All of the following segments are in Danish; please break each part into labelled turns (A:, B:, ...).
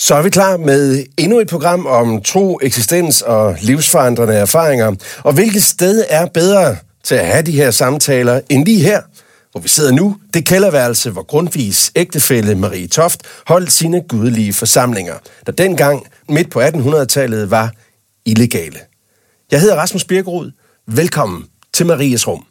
A: Så er vi klar med endnu et program om tro, eksistens og livsforandrende erfaringer. Og hvilket sted er bedre til at have de her samtaler end lige her, hvor vi sidder nu, det kælderværelse, hvor Grundtvigs ægtefælle Marie Toft holdt sine gudelige forsamlinger, der dengang midt på 1800-tallet var illegale. Jeg hedder Rasmus Birkerud. Velkommen til Maries Rum.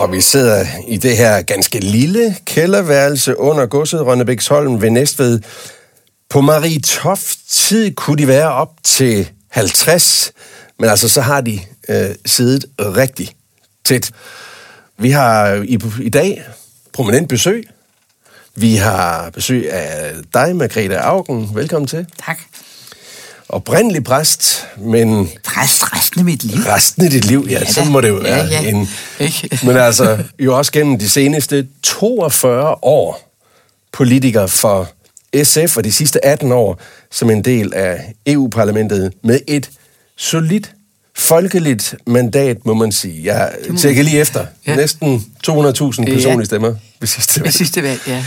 A: Og vi sidder i det her ganske lille kælderværelse under godset Rønnebæksholm ved Næstved. På Marie Toft tid kunne de være op til 50, men altså så har de øh, siddet rigtig tæt. Vi har øh, i, i dag prominent besøg. Vi har besøg af dig, Margrethe Augen. Velkommen til.
B: Tak.
A: Oprindelig præst, men...
B: Præst resten af mit liv.
A: Resten af dit liv, ja,
B: Ja
A: så må det jo
B: Ja,
A: være.
B: ja.
A: En,
B: Ikke?
A: men altså, jo også gennem de seneste 42 år politiker for SF, og de sidste 18 år som en del af EU-parlamentet med et solidt folkeligt mandat, må man sige. Jeg tjekker lige efter. Ja.
B: Ja.
A: Næsten 200.000 personlige
B: Ja.
A: stemmer ved sidste valg.
B: sidste valg, ja.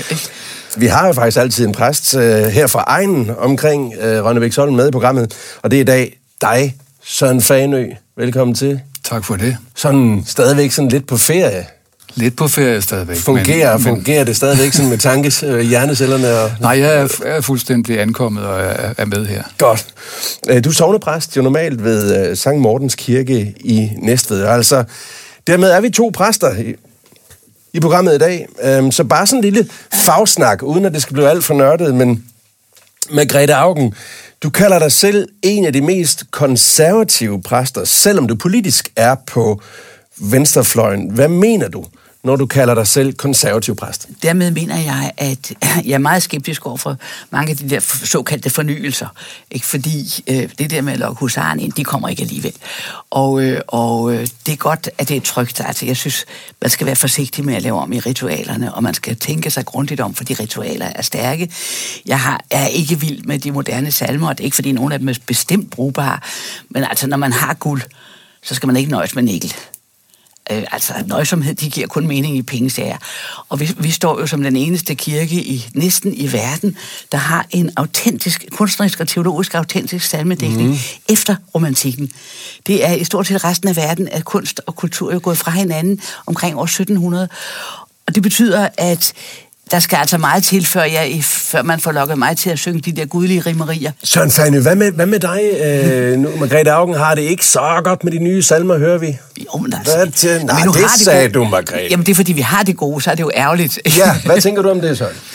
A: Vi har jo faktisk altid en præst øh, her fra egen omkring øh, Rønnebæksholm med i programmet, og det er i dag dig, Søren Fanø. Velkommen til.
C: Tak for det.
A: Sådan stadigvæk sådan lidt på ferie.
C: Lidt på ferie stadigvæk.
A: Fungerer,
C: men, men,
A: fungerer det stadigvæk sådan med tankes, øh, hjernecellerne og...
C: Nej, jeg er, er fuldstændig ankommet og er, er med her.
A: Godt. Øh, Du er sovnepræst jo normalt ved øh, Sankt Mortens Kirke i Næstved. Altså, dermed er vi to præster i, programmet i dag. Øhm, Så bare sådan en lille fagsnak, uden at det skal blive alt for nørdet, men med Grete Augen, du kalder dig selv en af de mest konservative præster, selvom du politisk er på venstrefløjen. Hvad mener du, når du kalder dig selv konservativ præst?
B: Dermed mener jeg, at jeg er meget skeptisk over for mange af de der såkaldte fornyelser. Ikke? Fordi øh, det der med at lukke husaren ind, de kommer ikke alligevel. Og, øh, og øh, det er godt, at det er trygt. Altså, jeg synes, man skal være forsigtig med at lave om i ritualerne, og man skal tænke sig grundigt om, for de ritualer er stærke. Jeg har, er ikke vild med de moderne salmer, og det er ikke, fordi nogen af dem er bestemt brugbare. Men altså, når man har guld, så skal man ikke nøjes med nikkel. Øh, altså, nøjsomhed, de giver kun mening i pengesager. Og vi, vi står jo som den eneste kirke i næsten i verden, der har en autentisk, kunstnerisk og teologisk autentisk salmedækning mm. efter romantikken. Det er i stort set resten af verden, at kunst og kultur er gået fra hinanden omkring år 1700. Og det betyder, at der skal altså meget til, før, jeg, før man får lukket mig til at synge de der gudelige rimerier.
A: Søren Fanø, hvad med, hvad med dig? Øh, nu, Margrethe Augen har det ikke så godt med de nye salmer, hører vi.
B: Jo, men altså,
A: Hvad til-
B: men
A: Nej,
B: nu
A: det
B: har de
A: sagde
B: gode-
A: du, Margrethe.
B: Jamen, det er fordi, vi har det gode, så er det jo ærgerligt.
A: Ja, hvad tænker du om det, Søren?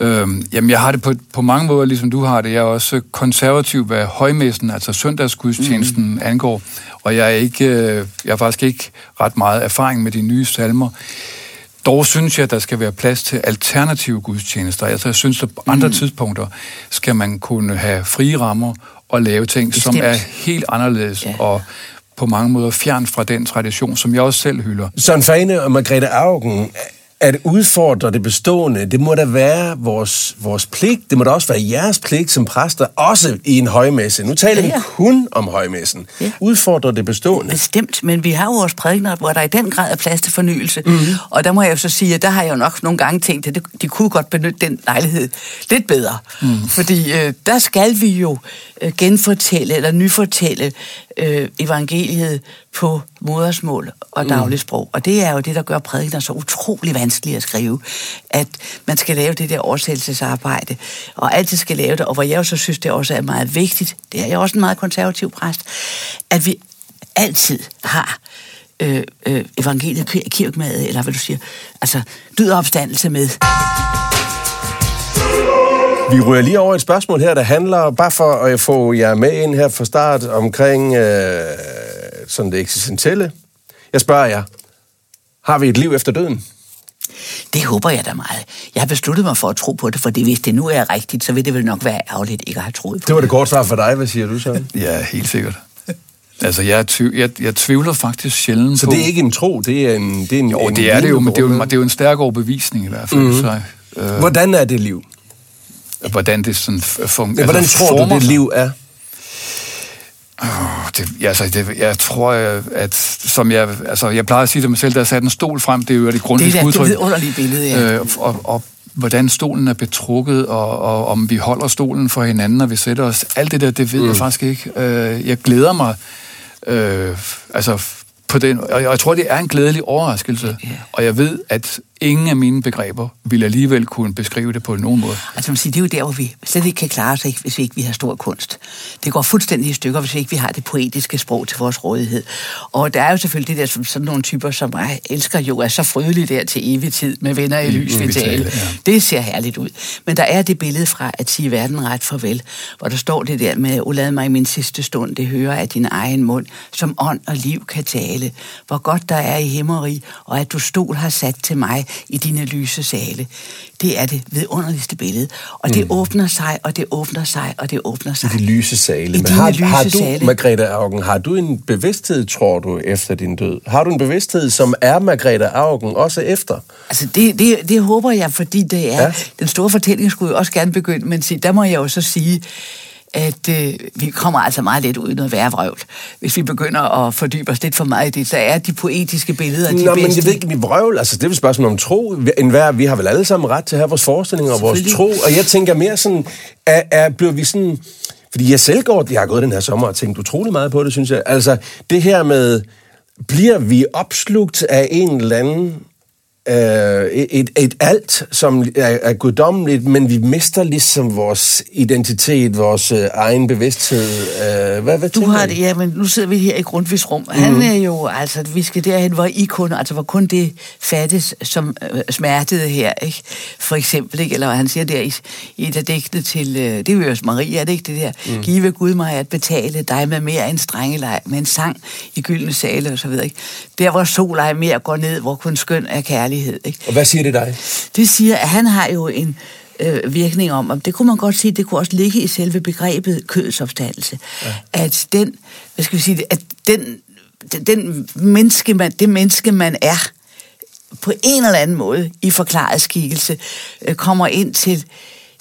C: Øhm, jamen, jeg har det på, på mange måder, ligesom du har det. Jeg er også konservativ, hvad højmessen, altså søndagsgudstjenesten, mm. angår. Og jeg er, ikke, øh, jeg har faktisk ikke ret meget erfaring med de nye salmer. Dog synes jeg, at der skal være plads til alternative gudstjenester. Altså, jeg synes, at på andre mm. tidspunkter skal man kunne have frie rammer og lave ting, som
B: Bestemt.
C: er helt anderledes
B: Ja.
C: og på mange måder fjern fra den tradition, som jeg også selv hylder.
A: Søren Fane og Margrethe Augen, at udfordre det bestående, det må da være vores, vores pligt, det må da også være jeres pligt som præster, også i en højmesse. Nu taler
B: Ja,
A: vi
B: ja.
A: kun om højmessen.
B: Ja.
A: Udfordre det bestående.
B: Bestemt, men vi har jo vores prædikener, hvor der i den grad er plads til fornyelse.
A: Mhm.
B: Mm-hmm. Og der må jeg jo så sige, at der har jeg jo nok nogle gange tænkt, at de kunne godt benytte den lejlighed lidt bedre. Mm. Fordi øh, der skal vi jo øh, genfortælle eller nyfortælle øh, evangeliet på modersmål og dagligsprog. Og det er jo det, der gør prædikener så utrolig vanskeligt at skrive. At man skal lave det der oversættelsesarbejde, og altid skal lave det. Og hvor jeg jo så synes, det også er meget vigtigt, det er jeg også en meget konservativ præst, at vi altid har øh, øh, evangeliet kir- kirkemad, eller hvad du siger, altså død opstandelse med.
A: Vi ryger lige over et spørgsmål her, der handler, bare for at få jer med ind her fra start, omkring øh, sådan det eksistentielle. Jeg spørger jer, har vi et liv efter døden?
B: Det håber jeg da meget. Jeg har besluttet mig for at tro på det, for det, hvis det nu er rigtigt, så vil det vel nok være ærgerligt ikke at have troet på
A: Det var det kort svar for dig. Hvad siger du så?
C: Ja, helt sikkert. Altså, jeg, tv- jeg, jeg tvivler faktisk sjældent
A: Så
C: på...
A: det er ikke en tro, det er en det er en,
C: Jo,
A: en
C: det er det jo, men det er jo, det er jo en stærk overbevisning i hvert fald. Mm-hmm. Så, øh,
A: Hvordan er det liv?
C: Hvordan det sådan fungerer.
A: Ja, hvordan altså, tror du, det liv er?
C: Oh, det, altså, det, jeg tror, at som jeg, altså, jeg plejer at sige til mig selv, der er sat en stol frem, det er jo det grundlæggende udtryk.
B: Det er et underligt billede, ja.
C: Øh, og, og hvordan stolen er betrukket, og, og om vi holder stolen for hinanden, når vi sætter os. Alt det der, det ved mm. jeg faktisk ikke. Øh, jeg glæder mig øh, altså på den, og jeg tror, det er en glædelig overraskelse. Ja. Og jeg ved, at ingen af mine begreber vil alligevel kunne beskrive det på nogen måde.
B: Altså man siger, det er jo der, hvor vi slet ikke kan klare os, hvis vi ikke vi har stor kunst. Det går fuldstændig i stykker, hvis vi ikke vi har det poetiske sprog til vores rådighed. Og der er jo selvfølgelig det der, som sådan nogle typer, som jeg elsker jo, er så frydelige der til evig tid med venner i lys mm, Ja. Det ser herligt ud. Men der er det billede fra at sige verden ret farvel, hvor der står det der med, o lad mig i min sidste stund, det hører af din egen mund, som ånd og liv kan tale. Hvor godt der er i himmeri, og at du stol har sat til mig, i dine lyse sale. Det er det vidunderligste billede. Og det mm. åbner sig, og det åbner sig, og det åbner sig.
A: I de lyse sale.
B: I Men har, lyse
A: har du,
B: sale.
A: Margrethe Augen, har du en bevidsthed, tror du, efter din død? Har du en bevidsthed, som er Margrethe Augen, også efter?
B: Altså, det, det, det håber jeg, fordi det er... Ja. Den store fortælling skulle jeg også gerne begynde, men sig, der må jeg jo så sige, at øh, vi kommer altså meget lidt ud noget værre vrøvl. Hvis vi begynder at fordybe os lidt for meget i det, så er de poetiske billeder de
A: Nå, bedste. men jeg ved ikke, vi vrøvl, altså det er et spørgsmål om tro. En hver, vi har vel alle sammen ret til at have vores forestillinger og vores tro, og jeg tænker mere sådan, er, er, bliver vi sådan... Fordi jeg selv går, jeg har gået den her sommer og tænkt utrolig meget på det, synes jeg. Altså, det her med, bliver vi opslugt af en eller anden øh, et, et alt, som er, er guddommeligt, men vi mister ligesom vores identitet, vores øh, egen bevidsthed. Øh, hvad, hvad
B: du har det, ja, men nu sidder vi her i Grundtvigs rum. Mm-hmm. Han er jo, altså, vi skal derhen, hvor I kun, altså hvor kun det fattes, som øh, smertede her, ikke? For eksempel, ikke? Eller han siger der i, i et af digtene til, øh, det er jo Maria, er det ikke det der? Mm. Give Gud mig at betale dig med mere end strengeleg, med en sang i gyldne sale og så videre, ikke? Der, hvor sol er mere går ned, hvor kun skøn er kærlighed kærlighed. Ikke?
A: Og hvad siger det dig?
B: Det siger, at han har jo en øh, virkning om, og det kunne man godt sige, det kunne også ligge i selve begrebet kødets opstandelse. Ja. At den, hvad skal vi sige, at den, den menneske, man, det menneske, man er, på en eller anden måde i forklaret skikkelse, øh, kommer ind til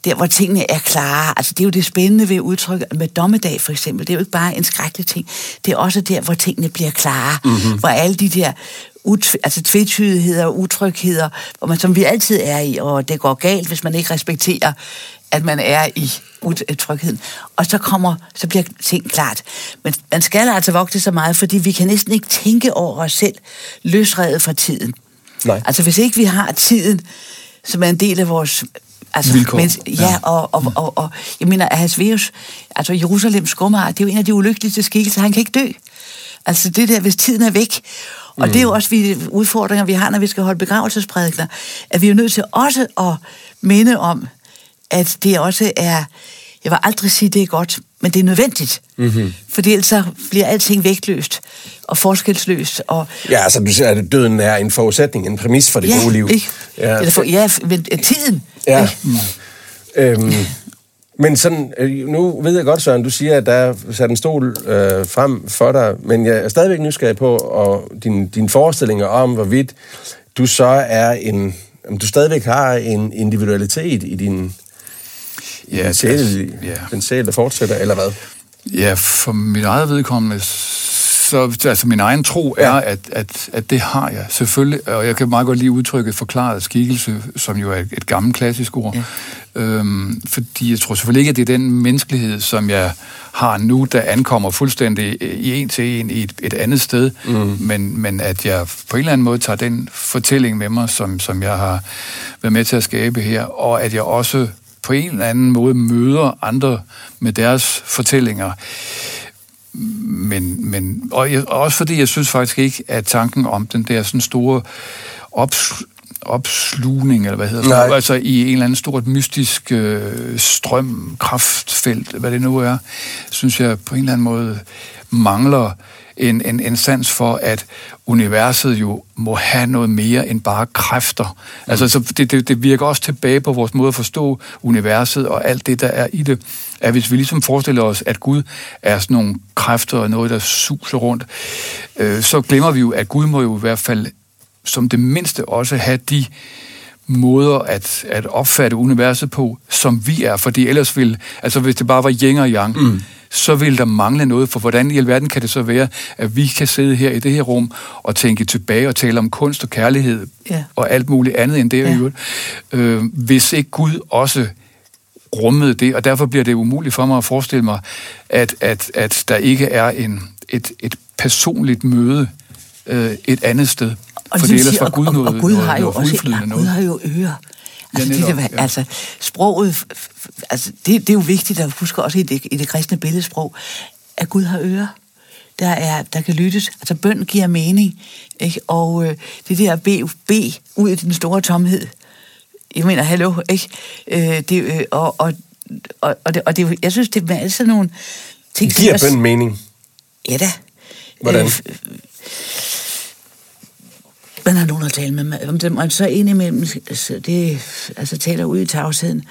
B: der hvor tingene er klare. Altså det er jo det spændende ved udtrykket med dommedag for eksempel. Det er jo ikke bare en skrækkelig ting. Det er også der, hvor tingene bliver klare. Mm-hmm. Hvor alle de der ut, altså tvetydigheder og utrygheder, hvor man, som vi altid er i, og det går galt, hvis man ikke respekterer, at man er i utrygheden. Og så kommer, så bliver ting klart. Men man skal altså vogte så meget, fordi vi kan næsten ikke tænke over os selv løsredet fra tiden.
A: Nej.
B: Altså hvis ikke vi har tiden, som er en del af vores
C: Altså, Vilkår.
B: Men, ja, ja. Og, og, og, og, jeg mener, at Hasveus, altså Jerusalems skummer, det er jo en af de ulykkeligste skikkelser, han kan ikke dø. Altså det der, hvis tiden er væk. Og mm. det er jo også de udfordringer, vi har, når vi skal holde begravelsesprædikner, at vi er nødt til også at minde om, at det også er, jeg vil aldrig sige, det er godt, men det er nødvendigt. Mm-hmm. Fordi ellers så bliver alting vægtløst og forskelsløst. Og
A: ja, altså du siger, at døden er en forudsætning, en præmis for det
B: ja,
A: gode liv.
B: Ikke? Ja, Eller for, ja, men tiden.
A: Ja. Ikke? Mm. Øhm, men sådan, øh, nu ved jeg godt, Søren, du siger, at der er sat en stol øh, frem for dig, men jeg er stadigvæk nysgerrig på og din, din forestillinger om, hvorvidt du så er en, om du stadigvæk har en individualitet i din, ja, din sjæle, ja. den sjæl, der fortsætter, eller hvad?
C: Ja, for mit eget vedkommende, så altså min egen tro er, ja. at, at, at det har jeg selvfølgelig, og jeg kan meget godt lide udtrykket forklaret skikkelse, som jo er et, et gammelt klassisk ord. Ja. Øhm, fordi jeg tror selvfølgelig ikke, at det er den menneskelighed, som jeg har nu, der ankommer fuldstændig i en til en i et, et andet sted, mm. men, men at jeg på en eller anden måde tager den fortælling med mig, som, som jeg har været med til at skabe her, og at jeg også på en eller anden måde møder andre med deres fortællinger. Men, men og jeg, også fordi jeg synes faktisk ikke, at tanken om den der sådan store ops, opslugning, eller hvad hedder det, altså i en eller anden stort mystisk øh, strøm, kraftfelt, hvad det nu er, synes jeg på en eller anden måde mangler en, en, en sans for, at universet jo må have noget mere end bare kræfter. Mm. Altså, så det, det, det virker også tilbage på vores måde at forstå universet og alt det, der er i det. At hvis vi ligesom forestiller os, at Gud er sådan nogle kræfter og noget, der suser rundt, øh, så glemmer vi jo, at Gud må jo i hvert fald som det mindste også have de måder at, at opfatte universet på, som vi er. Fordi ellers vil, altså hvis det bare var yin og yang, mm så vil der mangle noget. For hvordan i alverden kan det så være, at vi kan sidde her i det her rum og tænke tilbage og tale om kunst og kærlighed
B: Ja.
C: og alt muligt andet end det,
B: Ja.
C: ja. øvrigt, øh, hvis ikke Gud også rummede det, og derfor bliver det umuligt for mig at forestille mig, at, at, at der ikke er en, et, et personligt møde øh, et andet sted.
B: Og,
C: For
B: det
C: ellers var Gud
B: og,
C: noget,
B: og Gud har jo
C: noget
B: også
C: noget.
B: Gud har jo ører. Altså,
C: Ja,
B: det, der,
C: netop, ja.
B: altså sproget, altså, det, det er jo vigtigt at huske også i det, i det kristne billedsprog, at Gud har ører. Der, er, der kan lyttes. Altså bøn giver mening. Ikke? Og øh, det der bed, bed ud i den store tomhed. Jeg mener, hallo, ikke? Øh, det, øh, og, og, og, og, det, og det, jeg synes, det er sådan nogle ting...
A: Giver bøn mening?
B: Ja da.
A: Hvordan?
B: Øh, man har nogen at tale med om dem, og så indimellem, så det, altså taler ud i tavsheden,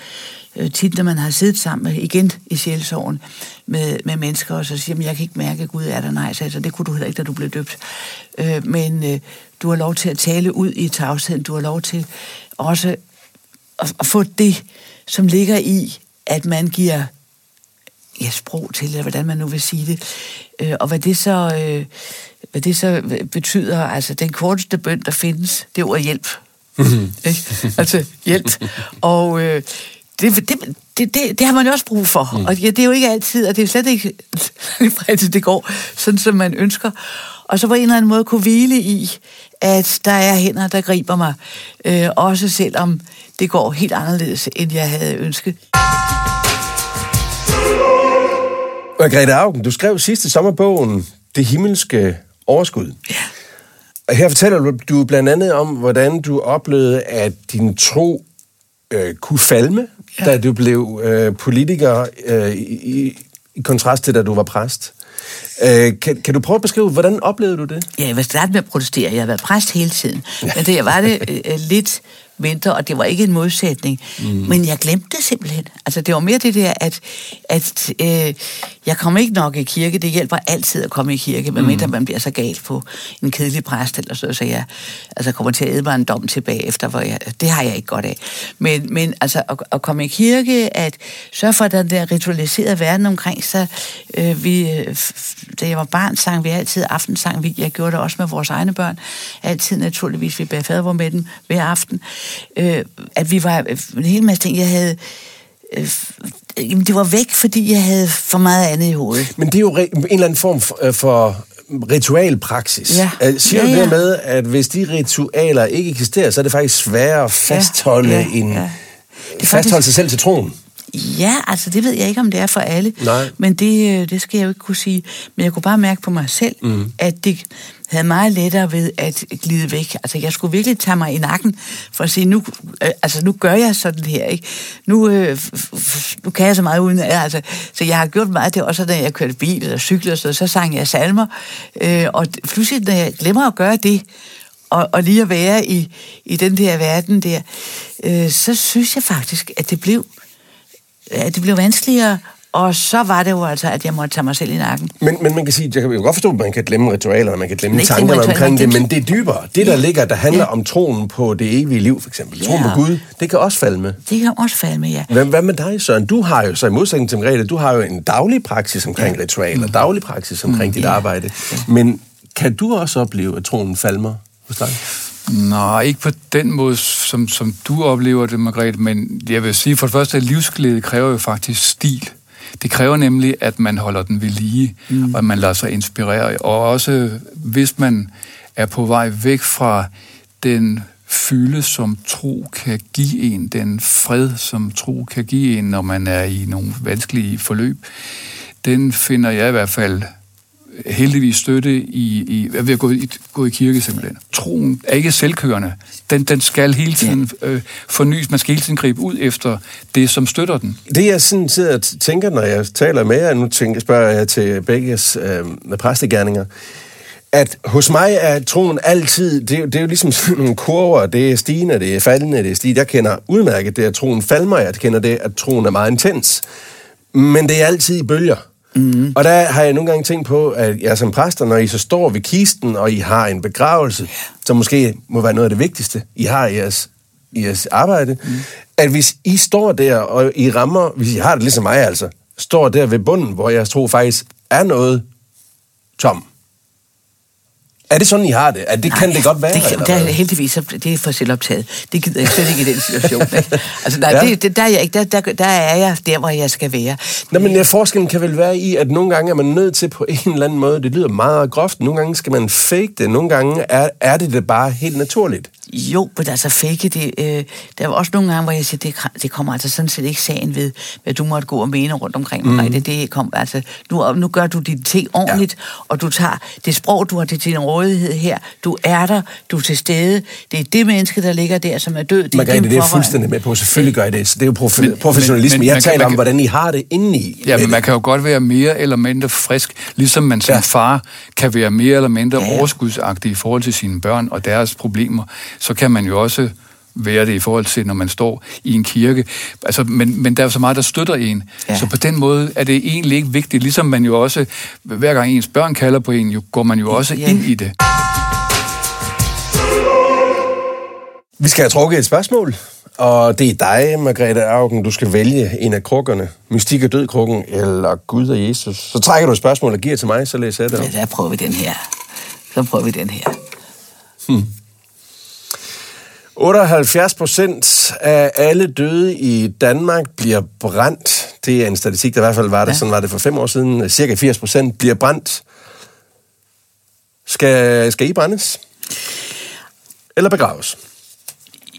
B: øh, tit når man har siddet sammen med, igen i sjælsorgen med, med mennesker, og så siger man, jeg kan ikke mærke, at Gud er der, nej, så altså, det kunne du heller ikke, da du blev døbt. Øh, men øh, du har lov til at tale ud i tavsheden, du har lov til også at, at få det, som ligger i, at man giver ja, sprog til, eller hvordan man nu vil sige det. Øh, og hvad det så, øh, hvad det så betyder, altså den korteste bøn, der findes, det er ordet hjælp. Ikke? altså hjælp. Og øh, det, det, det, det, det har man jo også brug for. Mm. Og ja, det er jo ikke altid, og det er slet ikke altid, det går sådan, som man ønsker. Og så på en eller anden måde kunne hvile i, at der er hænder, der griber mig. Øh, også selvom det går helt anderledes, end jeg havde ønsket.
A: Margrethe Augen, du skrev sidste sommer bogen Det himmelske overskud.
B: Ja.
A: Og her fortæller du, blandt andet om, hvordan du oplevede, at din tro øh, kunne falme, ja. Da du blev øh, politiker, øh, i, i kontrast til, da du var præst. Øh, kan, kan du prøve at beskrive, hvordan oplevede du det?
B: Ja, jeg vil starte med at protestere. Jeg har været præst hele tiden. Men det var det øh, lidt mindre, og det var ikke en modsætning. Mm. Men jeg glemte det simpelthen. Altså, det var mere det der, at, at øh, jeg kommer ikke nok i kirke. Det hjælper altid at komme i kirke, medmindre man bliver så galt på en kedelig præst, eller så, så jeg altså, kommer til at æde mig en dom tilbage efter, hvor jeg, det har jeg ikke godt af. Men, men altså, at, at komme i kirke, at sørge for, at den der ritualiserede verden omkring sig, øh, vi, øh, da jeg var barn, sang vi altid aftensang. Vi, jeg gjorde det også med vores egne børn. Altid naturligvis, vi bærer fadervor med dem hver aften. Øh, at vi var en hel masse ting, jeg havde... Øh, jamen, det var væk, fordi jeg havde for meget andet i hovedet.
A: Men det er jo en eller anden form for, øh, for ritualpraksis.
B: Ja.
A: Øh, Siger
B: Ja,
A: du
B: ja.
A: det med, at hvis de ritualer ikke eksisterer, så er det faktisk sværere at fastholde
B: ja,
A: en...
B: ja. Det
A: Fastholde
B: faktisk-
A: sig selv til troen.
B: Ja, altså det ved jeg ikke, om det er for alle.
A: Nej.
B: Men det, øh, det skal jeg jo ikke kunne sige. Men jeg kunne bare mærke på mig selv, mm. at det havde meget lettere ved at glide væk. Altså jeg skulle virkelig tage mig i nakken for at sige, nu, øh, altså, nu gør jeg sådan her. Ikke? Nu, øh, nu kan jeg så meget uden øh, altså, Så jeg har gjort meget det også, da jeg kørte bil eller cyklede, så, så sang jeg salmer. Øh, og pludselig, når jeg glemmer at gøre det, og, og lige at være i, i den der verden der, øh, så synes jeg faktisk, at det blev at det blev vanskeligere, og så var det jo altså, at jeg måtte tage mig selv i nakken.
A: Men, men man kan sige, jeg kan jo godt forstå, at man kan glemme ritualerne, man kan glemme
B: ikke
A: tankerne
B: ritualer,
A: omkring det,
B: man
A: men det er dybere. Det, der
B: Ja.
A: ligger, der handler
B: Ja.
A: om troen på det evige liv, for eksempel. Troen
B: Ja.
A: på Gud, det kan også falde med.
B: Det kan også falde med, ja.
A: Hvad, hvad med dig, Søren? Du har jo, så i modsætning til Margrethe, du har jo en daglig praksis omkring ja. ritualer, daglig praksis omkring dit
B: Mm. ja.
A: arbejde. Men kan du også opleve, at troen falmer hos dig?
C: Nej, ikke på den måde, som, som du oplever det, Margrethe, men jeg vil sige, for det første, at livsglæde kræver jo faktisk stil. Det kræver nemlig, at man holder den ved lige, mm. og at man lader sig inspirere. Og også, hvis man er på vej væk fra den fylde, som tro kan give en, den fred, som tro kan give en, når man er i nogle vanskelige forløb, den finder jeg i hvert fald heldigvis støtte i, i ved at gå i, gå i kirke simpelthen. Troen er ikke selvkørende. Den, den skal hele tiden øh, fornyes. Man skal hele tiden gribe ud efter det, som støtter den.
A: Det jeg sådan sidder og tænker, når jeg taler med jer, nu tænker, spørger jeg til begges øh, med præstegærninger, at hos mig er troen altid, det, er jo- det er jo ligesom sådan nogle kurver, det er stigende, det er faldende, det er stigende. Jeg kender udmærket det, at troen falmer, jeg kender det, at troen er meget intens. Men det er altid i bølger. Mm. Og der har jeg nogle gange tænkt på, at jeg som præster, når I så står ved kisten, og I har en begravelse, som måske må være noget af det vigtigste, I har i jeres i jeres arbejde, mm. at hvis I står der, og I rammer, hvis I har det ligesom mig altså, står der ved bunden, hvor jeg tror faktisk er noget tom, er det sådan, I har det? Er det Nej, kan det godt være?
B: Det,
A: eller
B: det er heldigvis, det er for selvoptaget. Det gider jeg slet ikke i den situation. Ikke? Altså, nej, ja. det, det, der, er jeg ikke, der, der, der er jeg der, hvor jeg skal være.
A: Nå, men ja, forskellen kan vel være i, at nogle gange er man nødt til på en eller anden måde, det lyder meget groft, nogle gange skal man fake det, nogle gange er, er det det bare helt naturligt.
B: Jo, men altså fake det. Øh, der var også nogle gange, hvor jeg siger, det, det kommer altså sådan set ikke sagen ved, hvad du måtte gå og mene rundt omkring mig. Mm. Det, det kom, altså, nu, nu gør du dine ting ordentligt, ja. og du tager det sprog, du har til din rådighed her. Du er der, du er til stede. Det er det menneske, der ligger der, som er død.
A: Det Margrethe, det er jeg fuldstændig med på. Selvfølgelig gør jeg det. Så det er jo prof- men, professionalisme. Men, men, jeg taler kan, om, hvordan I har det indeni.
C: Ja, men man kan jo godt være mere eller mindre frisk, ligesom man som ja. far kan være mere eller mindre ja. overskudsagtig i forhold til sine børn og deres problemer. Så kan man jo også være det i forhold til, når man står i en kirke. Altså, men, men der er jo så meget, der støtter en. Ja. Så på den måde er det egentlig ikke vigtigt. Ligesom man jo også, hver gang ens børn kalder på en, jo, går man jo også ja. ind i det.
A: Vi skal have trukket et spørgsmål, og det er dig, Margrethe Augen. Du skal vælge en af krukkerne. Mystik og død-krukken, eller Gud og Jesus. Så trækker du et spørgsmål og giver til mig, så læser jeg det.
B: Ja, der prøver vi den her. Så prøver vi den her. Hmm.
A: 78 procent af alle døde i Danmark bliver brændt. Det er en statistik, der i hvert fald var det. Ja. sådan var det for fem år siden. Cirka 80 procent bliver brændt. Skal, skal I brændes? Eller begraves?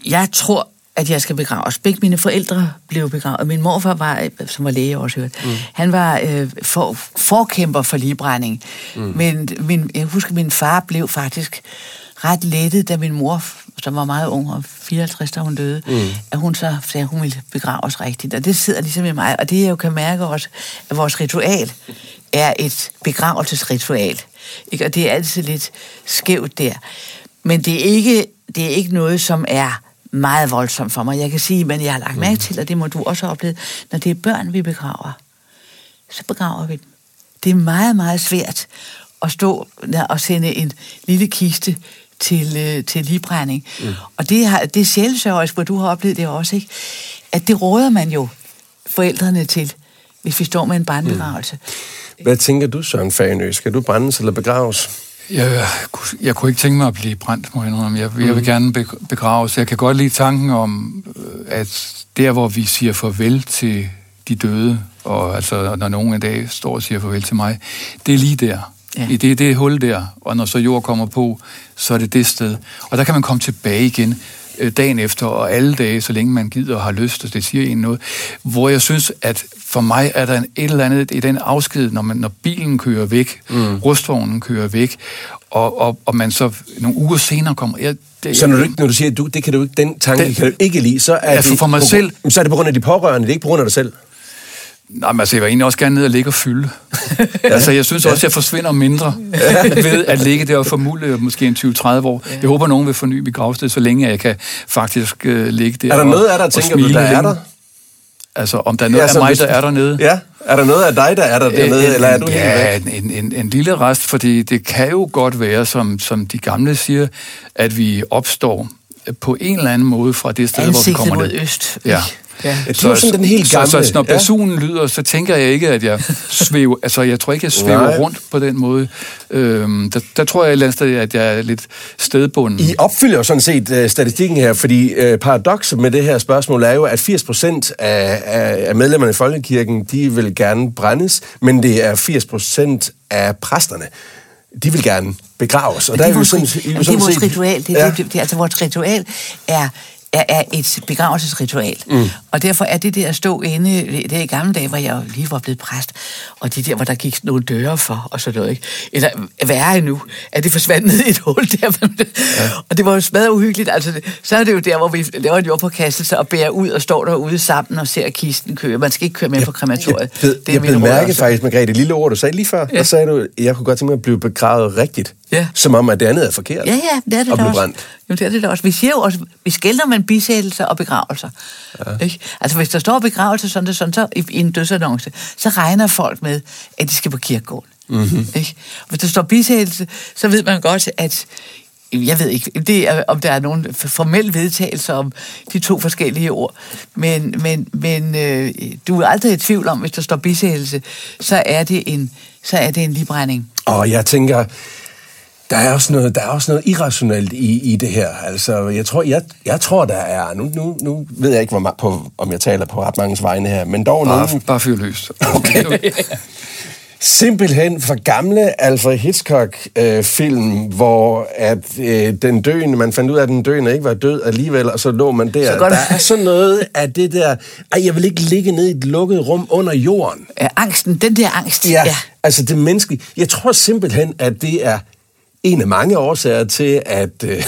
B: Jeg tror, at jeg skal begraves. Begge mine forældre blev begravet. Min morfar var, som var læge også hørt, mm. han var øh, for, forkæmper for ligebrænding. Mm. Men min, jeg husker, at min far blev faktisk ret lettet, da min mor, som var meget ung, og 54, da hun døde, mm. at hun så sagde, at hun ville begraves rigtigt. Og det sidder ligesom i mig, og det jeg jo kan mærke også, at vores ritual er et begravelsesritual. Ikke? Og det er altid lidt skævt der. Men det er ikke, det er ikke noget, som er meget voldsomt for mig. Jeg kan sige, men jeg har lagt mærke mm. til, og det må du også opleve, når det er børn, vi begraver, så begraver vi dem. Det er meget, meget svært at stå og sende en lille kiste til, øh, til ligebrænding. Mm. Og det, har, det er sjælsørgerisk, hvor du har oplevet det også, ikke? at det råder man jo forældrene til, hvis vi står med en brandbegravelse.
A: Mm. Hvad tænker du, Søren Fagenø? Skal du brændes eller begraves?
C: Jeg, jeg, jeg kunne ikke tænke mig at blive brændt, må jeg indrømme. Jeg, mm. jeg vil gerne begraves. Jeg kan godt lide tanken om, øh, at der, hvor vi siger farvel til de døde, og altså, når nogen en dag står og siger farvel til mig, det er lige der. Ja. I det, det hul der, og når så jord kommer på, så er det det sted. Og der kan man komme tilbage igen øh, dagen efter, og alle dage, så længe man gider og har lyst, og det siger en noget. Hvor jeg synes, at for mig er der en, et eller andet i den afsked, når, man, når bilen kører væk, mm. rustvognen kører væk, og, og, og man så nogle uger senere kommer... Jeg,
A: det, så når du, når du siger, at du, det kan du, den tanke den, kan du ikke lide, så er,
C: for, det, for mig
A: på,
C: selv,
A: så er det på grund af de pårørende, det er ikke på grund af dig selv?
C: Nej, men altså, jeg vil egentlig også gerne ned og ligge og fylde. Altså, jeg synes også, at jeg forsvinder mindre ved at ligge der og formule måske en 20-30 år. Jeg håber, nogen vil forny mit gravsted, så længe jeg kan faktisk uh, ligge der
A: Er der noget af dig, tænker du, der er der?
C: Altså, om der er noget ja, af mig, der er dernede?
A: Ja, er der noget af dig, der er der dernede, en, eller er du
C: ja, helt en, en, en lille rest, fordi det kan jo godt være, som, som de gamle siger, at vi opstår på en eller anden måde fra det sted,
B: Ansigtet
C: hvor vi kommer
B: mod ned. øst.
C: Ja.
A: Ja. Det er jo sådan den helt gamle.
C: Så, så når personen ja. lyder, så tænker jeg ikke, at jeg svæver, altså jeg tror ikke, jeg svæver Nej. rundt på den måde. Øhm, der, der tror jeg et eller andet sted, at jeg er lidt stedbunden.
A: I opfylder jo sådan set uh, statistikken her, fordi uh, paradokset med det her spørgsmål er jo, at 80 procent af, af, af medlemmerne i Folkekirken, de vil gerne brændes, men det er 80 procent af præsterne, de vil gerne begraves.
B: Og der er, jo sådan, sådan det er vores ritual. Det, ja. det, det, altså, vores ritual er er, er et begravelsesritual. Mm. Og derfor er det der at stå inde, det er i gamle dage, hvor jeg lige var blevet præst, og det der, hvor der gik nogle døre for, og sådan noget, ikke? Eller værre endnu, at det forsvandt ned i et hul der. Ja. Og det var jo smadret uhyggeligt. Altså, så er det jo der, hvor vi laver en jordpåkastelse og bærer ud og står derude sammen og ser kisten køre. Man skal ikke køre med jeg, på krematoriet.
A: Jeg, jeg, det er jeg blev mærke faktisk, Margrethe, det lille ord, du sagde lige før, ja. der sagde du, jeg kunne godt tænke mig at blive begravet rigtigt. Ja. Som om, at det andet er forkert.
B: Ja, ja, det er det da også. Brændt. Jo, det er det da også. Vi siger jo også, vi skælder med bisættelser og begravelser. Ja. Ikke? Altså, hvis der står begravelse sådan, det, sådan så i, i en dødsannonce, så regner folk med, at de skal på kirkegården. Mm-hmm. Ikke? Hvis der står bisættelse, så ved man godt, at jeg ved ikke, det er, om der er nogen formel vedtagelse om de to forskellige ord, men, men, men øh, du er aldrig i tvivl om, hvis der står bisættelse, så er det en, så er det en librænding.
A: Og jeg tænker, der er også noget, der er også noget irrationelt i, i det her. Altså, jeg tror, jeg, jeg tror der er... Nu, nu, nu ved jeg ikke, hvor, ma- på, om jeg taler på ret mange vegne her, men dog
C: Bare,
A: nogen...
C: bare fyr løs.
A: Okay. Simpelthen for gamle Alfred Hitchcock-film, øh, hvor at øh, den døende, man fandt ud af, at den døende ikke var død alligevel, og så lå man der.
B: Så godt.
A: Der er sådan noget af det der, ej, jeg vil ikke ligge ned i et lukket rum under jorden.
B: Øh, angsten, den der angst.
A: Ja, ja. altså det menneskelige. Jeg tror simpelthen, at det er en af mange årsager til, at... Øh,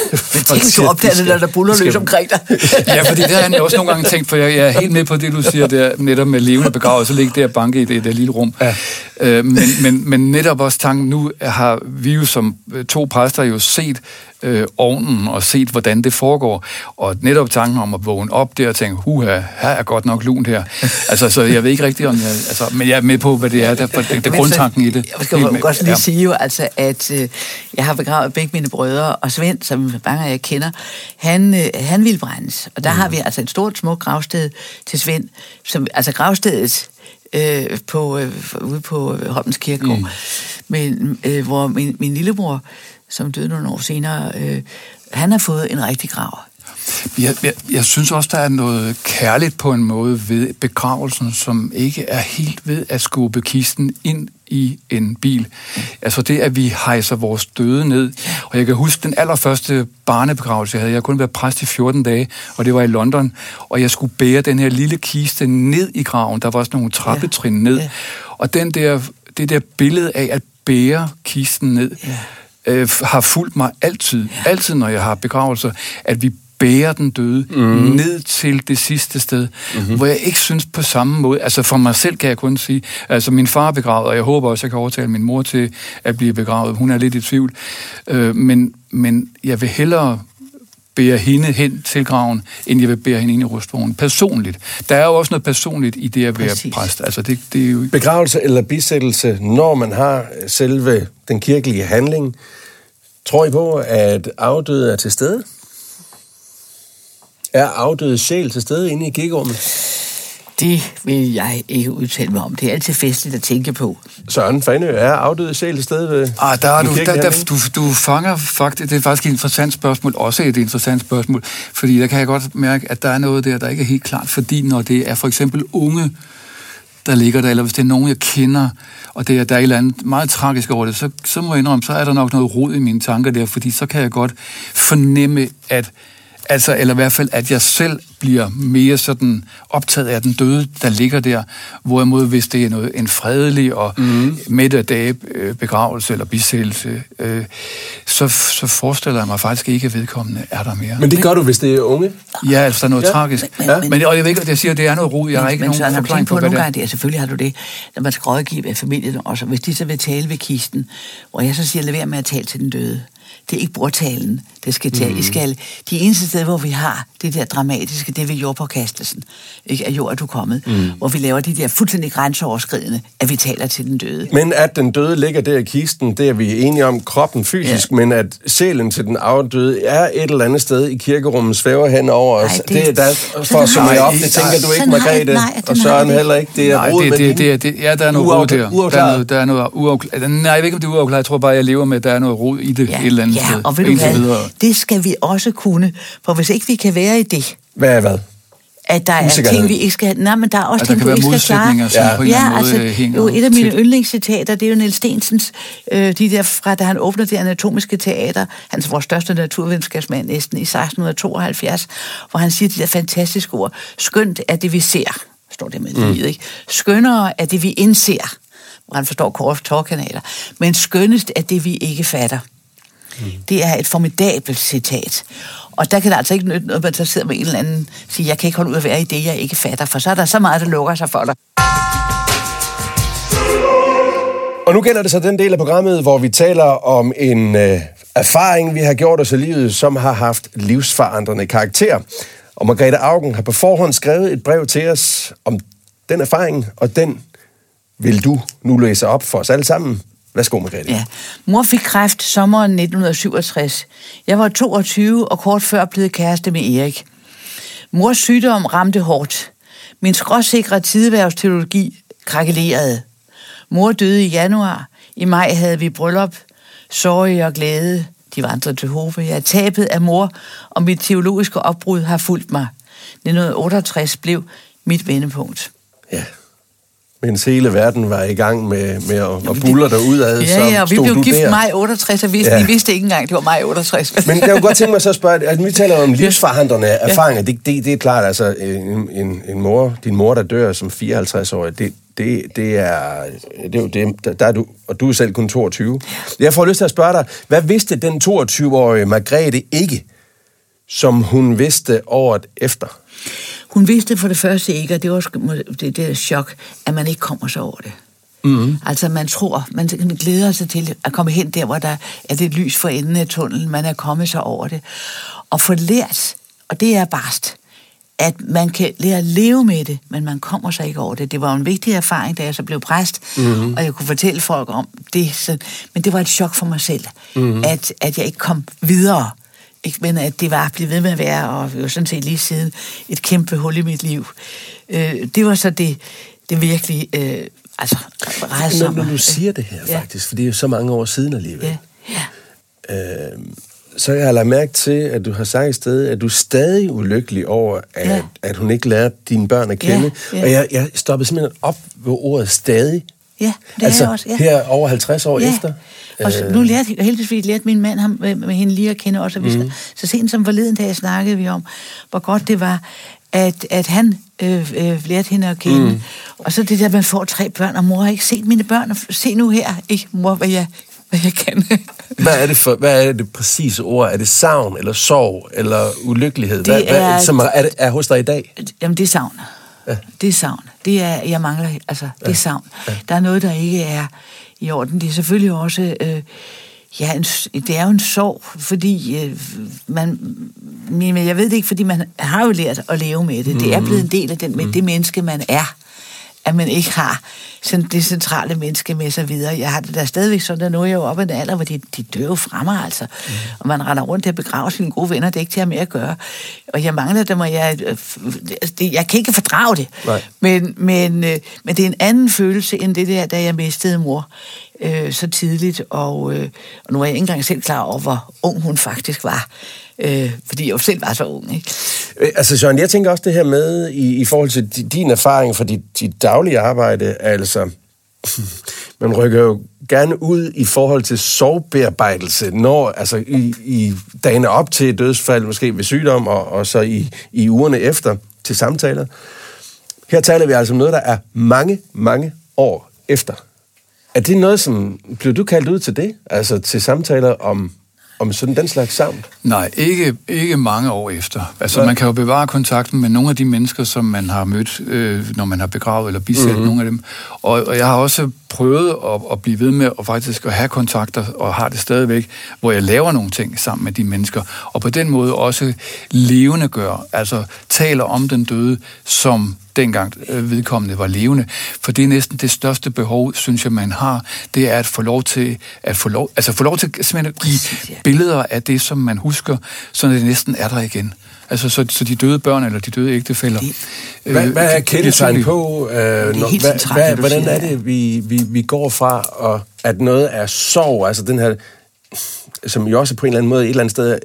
B: Tænk, du opdager det, når der buller løs omkring dig.
C: ja, fordi det har jeg også nogle gange tænkt, for jeg, jeg er helt med på det, du siger der, netop med levende begravelse, så ligge der banke i det, det lille rum. Ja. Øh, men, men, men netop også tanken, nu har vi jo som øh, to præster jo set øh, ovnen og set, hvordan det foregår. Og netop tanken om at vågne op der og tænke, huha, her er godt nok lunt her. altså, så jeg ved ikke rigtigt, om jeg... Altså, men jeg er med på, hvad det er, der, det, det er grundtanken i det.
B: Jeg skal godt lige
C: Ja.
B: sige jo, altså, at øh, jeg har begravet begge mine brødre, og Svend, som mange af jer kender, han, øh, han ville brændes. Og der mm. har vi altså et stort, smukt gravsted til Svend, som, altså gravstedet øh, på, øh, ude på øh, Holmens Kirkegård, mm. men, øh, hvor min, min lillebror, som døde nogle år senere, øh, han har fået en rigtig grav.
C: Jeg, jeg, jeg synes også, der er noget kærligt på en måde ved begravelsen, som ikke er helt ved at skubbe kisten ind i en bil. Altså det, at vi hejser vores døde ned. Og jeg kan huske den allerførste barnebegravelse, jeg havde. Jeg kunne været præst i 14 dage, og det var i London. Og jeg skulle bære den her lille kiste ned i graven. Der var også nogle trappetrin ned.
B: Ja.
C: Og den der, det der billede af at bære kisten ned,
B: Ja.
C: øh, har fulgt mig altid. Altid, når jeg har begravelser, at vi bærer den døde mm. ned til det sidste sted, mm-hmm. hvor jeg ikke synes på samme måde, altså for mig selv kan jeg kun sige, altså min far er begravet, og jeg håber også, at jeg kan overtale min mor til at blive begravet. Hun er lidt i tvivl. Øh, men, men jeg vil hellere bære hende hen til graven, end jeg vil bære hende ind i rustvognen. Personligt. Der er jo også noget personligt i det at være
B: Præcis.
C: præst. Altså det, det er jo
A: begravelse eller bisættelse, når man har selve den kirkelige handling, tror I på, at afdøde er til stede? Er afdøde sjæl til stede inde i kirkerummet?
B: Det vil jeg ikke udtale mig om. Det er altid festligt at tænke på.
A: Søren Fanø, er afdøde sjæl til stede ved
C: Ah, der er du, der, der, du, du fanger faktisk, det er faktisk et interessant spørgsmål, også et interessant spørgsmål, fordi der kan jeg godt mærke, at der er noget der, der ikke er helt klart, fordi når det er for eksempel unge, der ligger der, eller hvis det er nogen, jeg kender, og det er, der er et eller andet meget tragisk over det, så, så må jeg indrømme, så er der nok noget rod i mine tanker der, fordi så kan jeg godt fornemme, at Altså, eller i hvert fald, at jeg selv bliver mere sådan optaget af den døde, der ligger der. Hvorimod, hvis det er noget, en fredelig og mm. midt af dage øh, begravelse eller bisættelse, øh, så, så forestiller jeg mig faktisk ikke, at vedkommende er der mere.
A: Men det gør du, hvis det er unge?
C: ja, altså, der er noget
A: Ja.
C: tragisk.
B: Men-
C: Men,
B: men-
C: men, og jeg ved ikke, at jeg siger, at det er noget rod. Jeg har ikke
B: men
C: nogen
B: du
C: forklaring
B: på,
C: på, hvad
B: nogle
C: det er.
B: gange, det er, selvfølgelig har du det, når man skal rådgive af familien også, hvis de så vil tale ved kisten, hvor jeg så siger, lad være med at tale til den døde. Det er ikke bordtalen, det skal tale. Mm. I skal, de eneste steder, hvor vi har det der dramatiske, det er ved jordpåkastelsen. Ikke? Af jord er du kommet. Mm. Hvor vi laver de der fuldstændig grænseoverskridende, at vi taler til den døde.
A: Men at den døde ligger der i kisten, det er vi enige om kroppen fysisk, ja. men at sjælen til den afdøde er et eller andet sted i kirkerummet, svæver hen over os.
B: Nej,
A: det,
B: det-
A: det er der, for at
C: jeg
A: op, det tænker du ikke, Margrethe,
B: nej,
A: og
B: sådan har
A: Søren
B: det
A: heller ikke. Det er
C: Nej, det,
A: med
C: det,
A: hende.
C: det, det, ja, der er noget rod der. Der er noget, der er noget uafklaret. Nej, jeg ved ikke, om det er uafklaret. Jeg tror bare, jeg lever med, at der er noget rod i det
B: Ja,
C: et eller andet
B: ja
C: sted.
B: og ved du hvad,
C: videre.
B: det skal vi også kunne. For hvis ikke vi kan være i det,
A: Hvad er hvad?
B: at der er ting, vi ikke skal... Nej, men der er også
C: At der
B: ting,
C: være
B: ikke skal klare.
C: som
A: Ja.
C: på en
B: Ja, altså,
C: måde hænger
B: jo, et af mine
C: tæt.
B: yndlingscitater, det er jo Niels Stensens, øh, de der fra, da han åbner det anatomiske teater, hans vores største naturvidenskabsmand næsten, i 1672, hvor han siger de der fantastiske ord, skønt er det, vi ser, står det med mm. livet, ikke? Skønnere er det, vi indser, hvor han forstår kort tårkanaler, men skønnest er det, vi ikke fatter. Mm. Det er et formidabelt citat. Og der kan det altså ikke nytte noget, at man så sidder med en eller anden og siger, jeg kan ikke holde ud at være i det, jeg ikke fatter, for så er der så meget, der lukker sig for dig.
A: Og nu gælder det så den del af programmet, hvor vi taler om en øh, erfaring, vi har gjort os i livet, som har haft livsforandrende karakter. Og Margrethe Augen har på forhånd skrevet et brev til os om den erfaring, og den vil du nu læse op for os alle sammen. Værsgo, Margrethe.
B: Ja. Mor fik kræft sommeren 1967. Jeg var 22 og kort før blevet kæreste med Erik. Mors sygdom ramte hårdt. Min skråsikre tideværvsteologi krakelerede. Mor døde i januar. I maj havde vi bryllup. Sorg og glæde. De vandrede til Hove. Jeg tabet af mor, og mit teologiske opbrud har fulgt mig. 1968 blev mit vendepunkt.
A: Ja. Mens hele verden var i gang med, med at, at buller derudad,
B: Ja,
A: så
B: ja, og vi blev gift
A: der.
B: maj 68, og vidste,
A: Ja.
B: ja. vi vidste ikke engang, det var maj 68.
A: Men jeg kunne godt tænke mig så at spørge, at vi taler om livsforandrende erfaringer. Det, det, det er klart, altså en, en, en mor, din mor, der dør som 54-årig, det, det, det er, det er jo det, der, der er du, og du er selv kun 22. Jeg får lyst til at spørge dig, hvad vidste den 22-årige Margrethe ikke, som hun vidste året efter?
B: Hun vidste for det første ikke, og det var det, det er chok, at man ikke kommer sig over det. Mm. Altså man tror, man glæder sig til at komme hen der, hvor der er det lys for enden af tunnelen, man er kommet sig over det. Og få lært, og det er barst, at man kan lære at leve med det, men man kommer sig ikke over det. Det var en vigtig erfaring, da jeg så blev præst, mm-hmm. og jeg kunne fortælle folk om det. Så, men det var et chok for mig selv, mm-hmm. at, at jeg ikke kom videre. Ikke, men at det var blevet ved med at være, og jo sådan set lige siden, et kæmpe hul i mit liv. Øh, det var så det, det virkelig, øh, altså,
A: Når, når du siger det her
B: Ja.
A: faktisk, for det er jo så mange år siden alligevel.
B: Ja, ja.
A: Øh, så jeg har lagt mærke til, at du har sagt et sted, at du er stadig ulykkelig over, at. Ja. at hun ikke lærte dine børn at kende.
B: Ja, ja.
A: Og jeg, jeg stoppede simpelthen op ved ordet stadig.
B: Ja, det
A: altså,
B: er også. Ja.
A: her over 50 år
B: ja.
A: efter.
B: Og så, nu lærte, heldigvis lærte min mand ham med, hende lige at kende også. Mm. Så sent som forleden dag snakkede vi om, hvor godt det var, at, at han øh, øh, lærte hende at kende. Mm. Og så det der, man får tre børn, og mor har ikke set mine børn. og Se nu her, ikke mor, hvad jeg, hvad jeg kan.
A: Hvad er det for, hvad er det præcise ord? Er det savn, eller sorg, eller ulykkelighed?
B: Det
A: hvad, hvad,
B: er-
A: som er, det, er hos dig i dag?
B: Jamen, det er savn. Ja. Det er savn. Det er, jeg mangler, altså, det er savn. Ja. Der er noget, der ikke er i orden. Det er selvfølgelig også, øh, ja, en, det er jo en sorg, fordi øh, man, men jeg ved det ikke, fordi man har jo lært at leve med det. Det er blevet en del af den, med det menneske, man er at man ikke har sådan det centrale menneske med sig videre. Jeg har det der stadigvæk sådan, at nu er jeg jo oppe i en alder, hvor de, de dør jo fra mig, altså. Mm. Og man render rundt til at begrave sine gode venner, det er ikke til at med at gøre. Og jeg mangler dem, og jeg, øh, altså, det, jeg kan ikke fordrage det.
A: Nej.
B: Men, men, øh, men det er en anden følelse, end det der, da jeg mistede mor øh, så tidligt. Og, øh, og nu er jeg ikke engang selv klar over, hvor ung hun faktisk var. Øh, fordi jeg jo selv var så ung, ikke?
A: Øh, Altså, Søren, jeg tænker også det her med, i, i forhold til di- din erfaring fra dit, dit daglige arbejde, altså, Altså, man rykker jo gerne ud i forhold til sorgbearbejdelse, når, altså i, i dagene op til et dødsfald, måske ved sygdom, og, og så i, i ugerne efter til samtaler. Her taler vi altså om noget, der er mange, mange år efter. Er det noget, som... Blev du kaldt ud til det? Altså til samtaler om, om sådan den slags savn?
C: Nej, ikke, ikke mange år efter. Altså,
A: Nej.
C: man kan jo bevare kontakten med nogle af de mennesker, som man har mødt, øh, når man har begravet eller bisat
A: Mhm.
C: mm-hmm. nogle af dem. Og, og jeg har også prøvet at, at blive ved med at faktisk at have kontakter, og har det stadigvæk, hvor jeg laver nogle ting sammen med de mennesker, og på den måde også levende gør, altså taler om den døde, som dengang øh, vedkommende var levende. For det er næsten det største behov, synes jeg, man har, det er at få lov til at få lov, altså få lov til at give
B: Præcis, ja.
C: billeder af det, som man husker, så det næsten er der igen. Altså, så, så de døde børn eller de døde ægtefæller...
B: Det-
C: øh,
A: Hvad, hvad er
C: det- det
A: kendetegn på, øh, når,
B: helt
A: hvad,
B: centralt,
A: hvad,
B: det,
A: hvordan
B: siger,
A: er det, vi, vi, vi går fra, og at noget er sorg, altså den her, som jo også på en eller anden måde et eller andet sted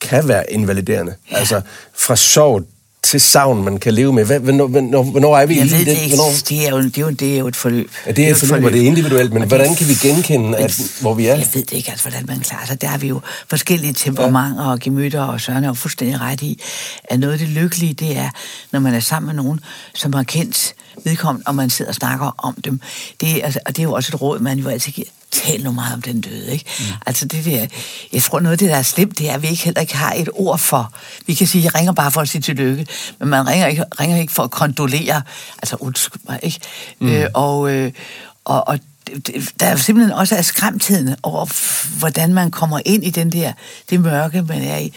A: kan være invaliderende. Ja. Altså fra sorg til savn, man kan leve med. Hvad, hvornår, hvornår, hvornår er vi
B: Jeg
A: lige
B: ved
A: i
B: det.
A: Hvornår?
B: Det er, jo, det, er jo, det er jo et forløb.
A: Ja, det er et forløb, og det er individuelt, men
B: Og
A: hvordan kan vi genkende,
B: Men-
A: at, hvor vi er?
B: Jeg ved det ikke, altså, hvordan man klarer sig. Der har vi jo forskellige temperamenter og gemytter, og Søren er jo fuldstændig ret i, at noget af det lykkelige, det er, når man er sammen med nogen, som har kendt vedkommende, og man sidder og snakker om dem. Det, altså, og det er jo også et råd, man jo altid giver. Tal nu meget om den døde, ikke? Mm. Altså det der, jeg tror noget af det, der er slemt, det er, at vi ikke heller ikke har et ord for. Vi kan sige, at jeg ringer bare for at sige tillykke, men man ringer ikke, ringer ikke for at kondolere. Altså undskyld mig, ikke? Mm. Øh, og, øh, og, og der er simpelthen også af skræmtheden over, hvordan man kommer ind i den der, det mørke, man er i.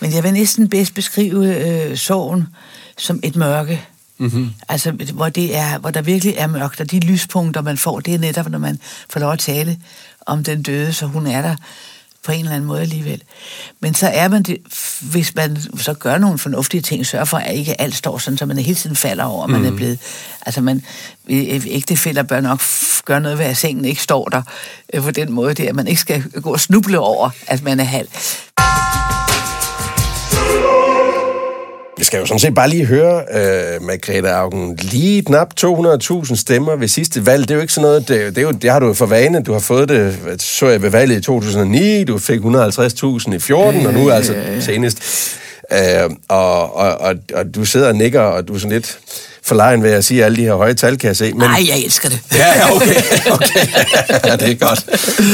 B: Men jeg vil næsten bedst beskrive øh, sorgen som et mørke. Mm-hmm. Altså, hvor, det er, hvor der virkelig er mørkt, og de lyspunkter, man får, det er netop, når man får lov at tale om den døde, så hun er der på en eller anden måde alligevel. Men så er man det, hvis man så gør nogle fornuftige ting, sørger for, at ikke alt står sådan, så man hele tiden falder over, mm. man er mhm. blevet... Altså, man, ægtefælder bør nok gøre noget ved, at sengen ikke står der øh, på den måde, det at man ikke skal gå og snuble over, at man er halv.
A: Vi skal jo sådan set bare lige høre, uh, Margrethe Augen, lige knap 200.000 stemmer ved sidste valg. Det er jo ikke sådan noget, det, det, er jo, det har du jo for vane. Du har fået det, så jeg ved valget i 2009, du fik 150.000 i 14, og nu altså senest. Uh, og, og, og, og du sidder og nikker, og du er sådan lidt forlegen ved at sige alle de her høje tal, kan jeg se.
B: Men... Nej, jeg elsker det.
A: Ja, okay. okay. ja, det er godt.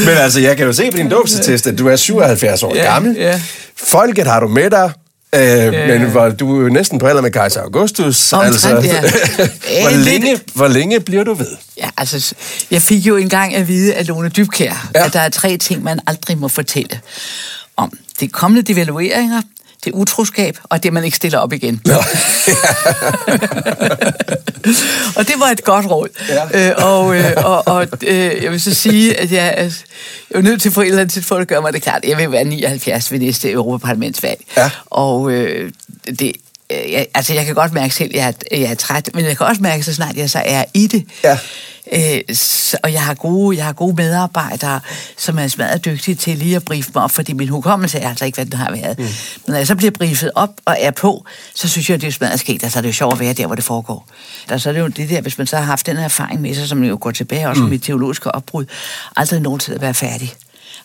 A: Men altså, jeg kan jo se på din dåbsetest, at du er 77 år ja, gammel. Ja. Folket har du med dig. Øh, øh. Men var du er næsten på alder med kejser Augustus.
B: Omtrent, altså, ja.
A: hvor, længe, hvor længe bliver du ved?
B: Ja, altså, jeg fik jo engang at vide af Lone Dybkær, ja. at der er tre ting, man aldrig må fortælle om. Det kommende devalueringer, det utroskab, og det, man ikke stiller op igen. Nå. og det var et godt råd. Ja. Øh, og øh, og, og øh, jeg vil så sige, at jeg, jeg er nødt til på et eller andet tidspunkt at gøre mig det klart. Jeg vil være 79 ved næste Europaparlamentsvalg. Ja. Og øh, det, jeg, altså jeg kan godt mærke selv, at jeg, er, jeg er træt, men jeg kan også mærke, så snart jeg så er i det. Ja. Øh, så, og jeg har, gode, jeg har gode medarbejdere, som er smadret dygtige til lige at briefe mig op, fordi min hukommelse er altså ikke, hvad den har været. Mm. Men når jeg så bliver briefet op og er på, så synes jeg, det er smadret sket. Altså det er jo sjovt at være der, hvor det foregår. Der, så er det jo det der, hvis man så har haft den erfaring med sig, som jo går tilbage også mm. mit teologiske opbrud, aldrig nogensinde at være færdig.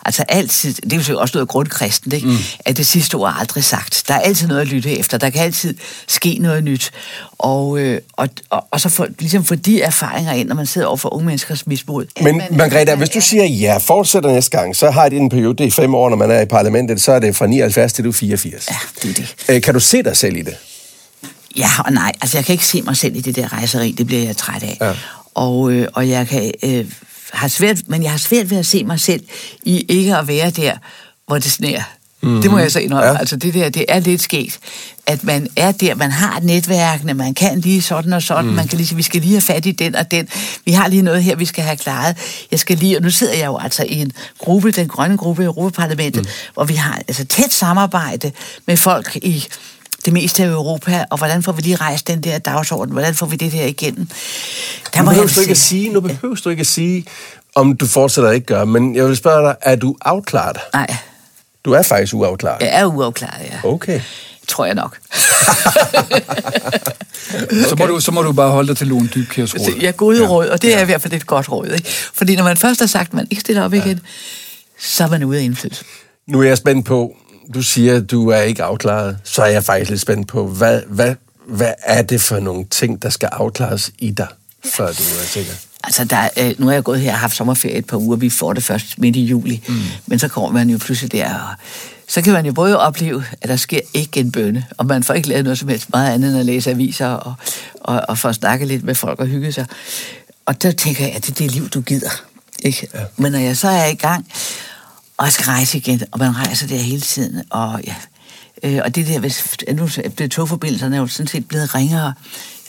B: Altså altid, det er jo også noget grundkristen, ikke? Mm. at det sidste ord er aldrig sagt. Der er altid noget at lytte efter. Der kan altid ske noget nyt. Og, øh, og, og, og så for, ligesom få de erfaringer ind, når man sidder over for unge menneskers misbrug.
A: Men Margrethe, hvis du siger ja, fortsætter næste gang, så har det en periode, det er fem år, når man er i parlamentet, så er det fra 79 til du 84.
B: Ja, det er det.
A: Øh, kan du se dig selv i det?
B: Ja og nej. Altså, jeg kan ikke se mig selv i det der rejseri. Det bliver jeg træt af. Ja. Og, øh, og jeg kan... Øh, har svært, men jeg har svært ved at se mig selv i ikke at være der, hvor det sner. Mm-hmm. Det må jeg så indrømme. Ja. Altså det der, det er lidt sket, at man er der, man har netværkene, man kan lige sådan og sådan, mm. man kan lige, vi skal lige have fat i den og den, vi har lige noget her, vi skal have klaret. Jeg skal lige, og nu sidder jeg jo altså i en gruppe, den grønne gruppe i Europaparlamentet, mm. hvor vi har altså tæt samarbejde med folk i det meste af Europa, og hvordan får vi lige rejst den der dagsorden, hvordan får vi det der igennem?
A: Der nu behøver du ikke at sige, nu behøver du ikke at sige, om du fortsætter ikke gør, men jeg vil spørge dig, er du afklaret?
B: Nej.
A: Du er faktisk uafklaret?
B: Jeg er uafklaret, ja.
A: Okay.
B: Tror jeg nok.
C: okay. så, må du, så må du bare holde dig til Lone Dybkjærs råd.
B: Ja, gode ja. råd, og det er i hvert fald et godt råd. Ikke? Fordi når man først har sagt, at man ikke stiller op ja. igen, så er man ude af indflydelse.
A: Nu er jeg spændt på, du siger, at du er ikke afklaret, så er jeg faktisk lidt spændt på, hvad, hvad, hvad er det for nogle ting, der skal afklares i dig, før du er sikker?
B: Altså, der, øh, nu har jeg gået her og haft sommerferie et par uger, vi får det først midt i juli, mm. men så kommer man jo pludselig der, og så kan man jo både opleve, at der sker ikke en bønne, og man får ikke lavet noget som helst meget andet end at læse aviser og, og, og få snakke lidt med folk og hygge sig. Og der tænker jeg, at det er det liv, du gider. Ikke? Ja. Men når jeg så er i gang, og skal rejse igen, og man rejser der hele tiden, og ja, øh, og det der, hvis, nu er togforbindelserne er jo sådan set blevet ringere,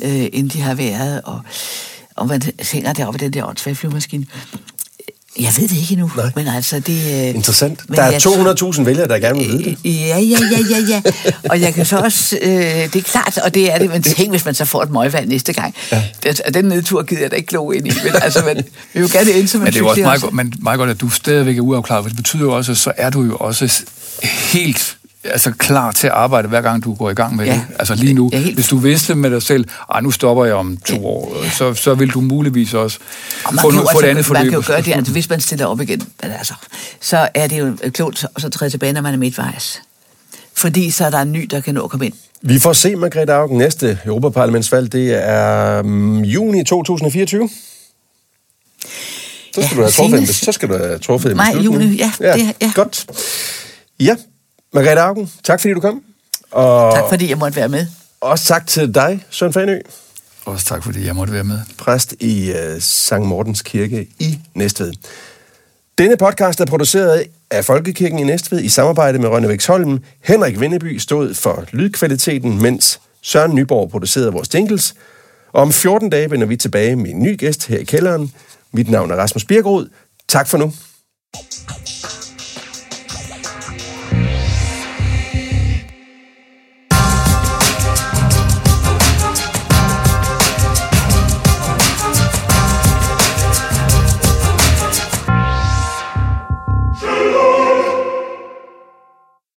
B: øh, end de har været, og, og man hænger deroppe i den der åndssvage flyvemaskine. Jeg ved det ikke endnu, Nej. men altså det...
A: Øh, Interessant. Der er 200.000 vælgere, der gerne vil vide det.
B: Ja, ja, ja, ja, ja. Og jeg kan så også... Øh, det er klart, og det er det, man tænker, hvis man så får et møgvalg næste gang. Ja. Det, den nedtur gider jeg da ikke kloge ind i, men altså, man vil jo gerne ind som
C: Men det er jo også meget, godt, men meget godt, at du stadigvæk er uafklaret, for det betyder jo også, at så er du jo også helt altså klar til at arbejde, hver gang du går i gang med ja. det. Altså lige nu, helt... hvis du vidste med dig selv, at nu stopper jeg om to ja. år, så, så vil du muligvis også få,
B: nu,
C: få et andet forløb.
B: Man kan jo gøre det, altså, hvis man stiller op igen, altså, så er det jo klogt at så træde tilbage, når man er midtvejs. Fordi så er der en ny, der kan nå at komme ind.
A: Vi får se, Margrethe Augen, næste Europaparlamentsvalg, det er um, juni 2024. Så skal, ja, du have truffet så skal du have truffet en
B: beslutning. Maj, juni, ja. ja, det, ja.
A: Godt. Ja, Margrethe Augen, tak fordi du kom.
B: Og tak fordi jeg måtte være med.
A: Også tak til dig, Søren Fanø.
C: Også tak fordi jeg måtte være med.
A: Præst i uh, Sankt Mortens Kirke i Næstved. Denne podcast er produceret af Folkekirken i Næstved i samarbejde med Rønne Væksholm. Henrik Vindeby stod for lydkvaliteten, mens Søren Nyborg producerede vores jingles. Og om 14 dage vender vi tilbage med en ny gæst her i kælderen. Mit navn er Rasmus Birkerud. Tak for nu.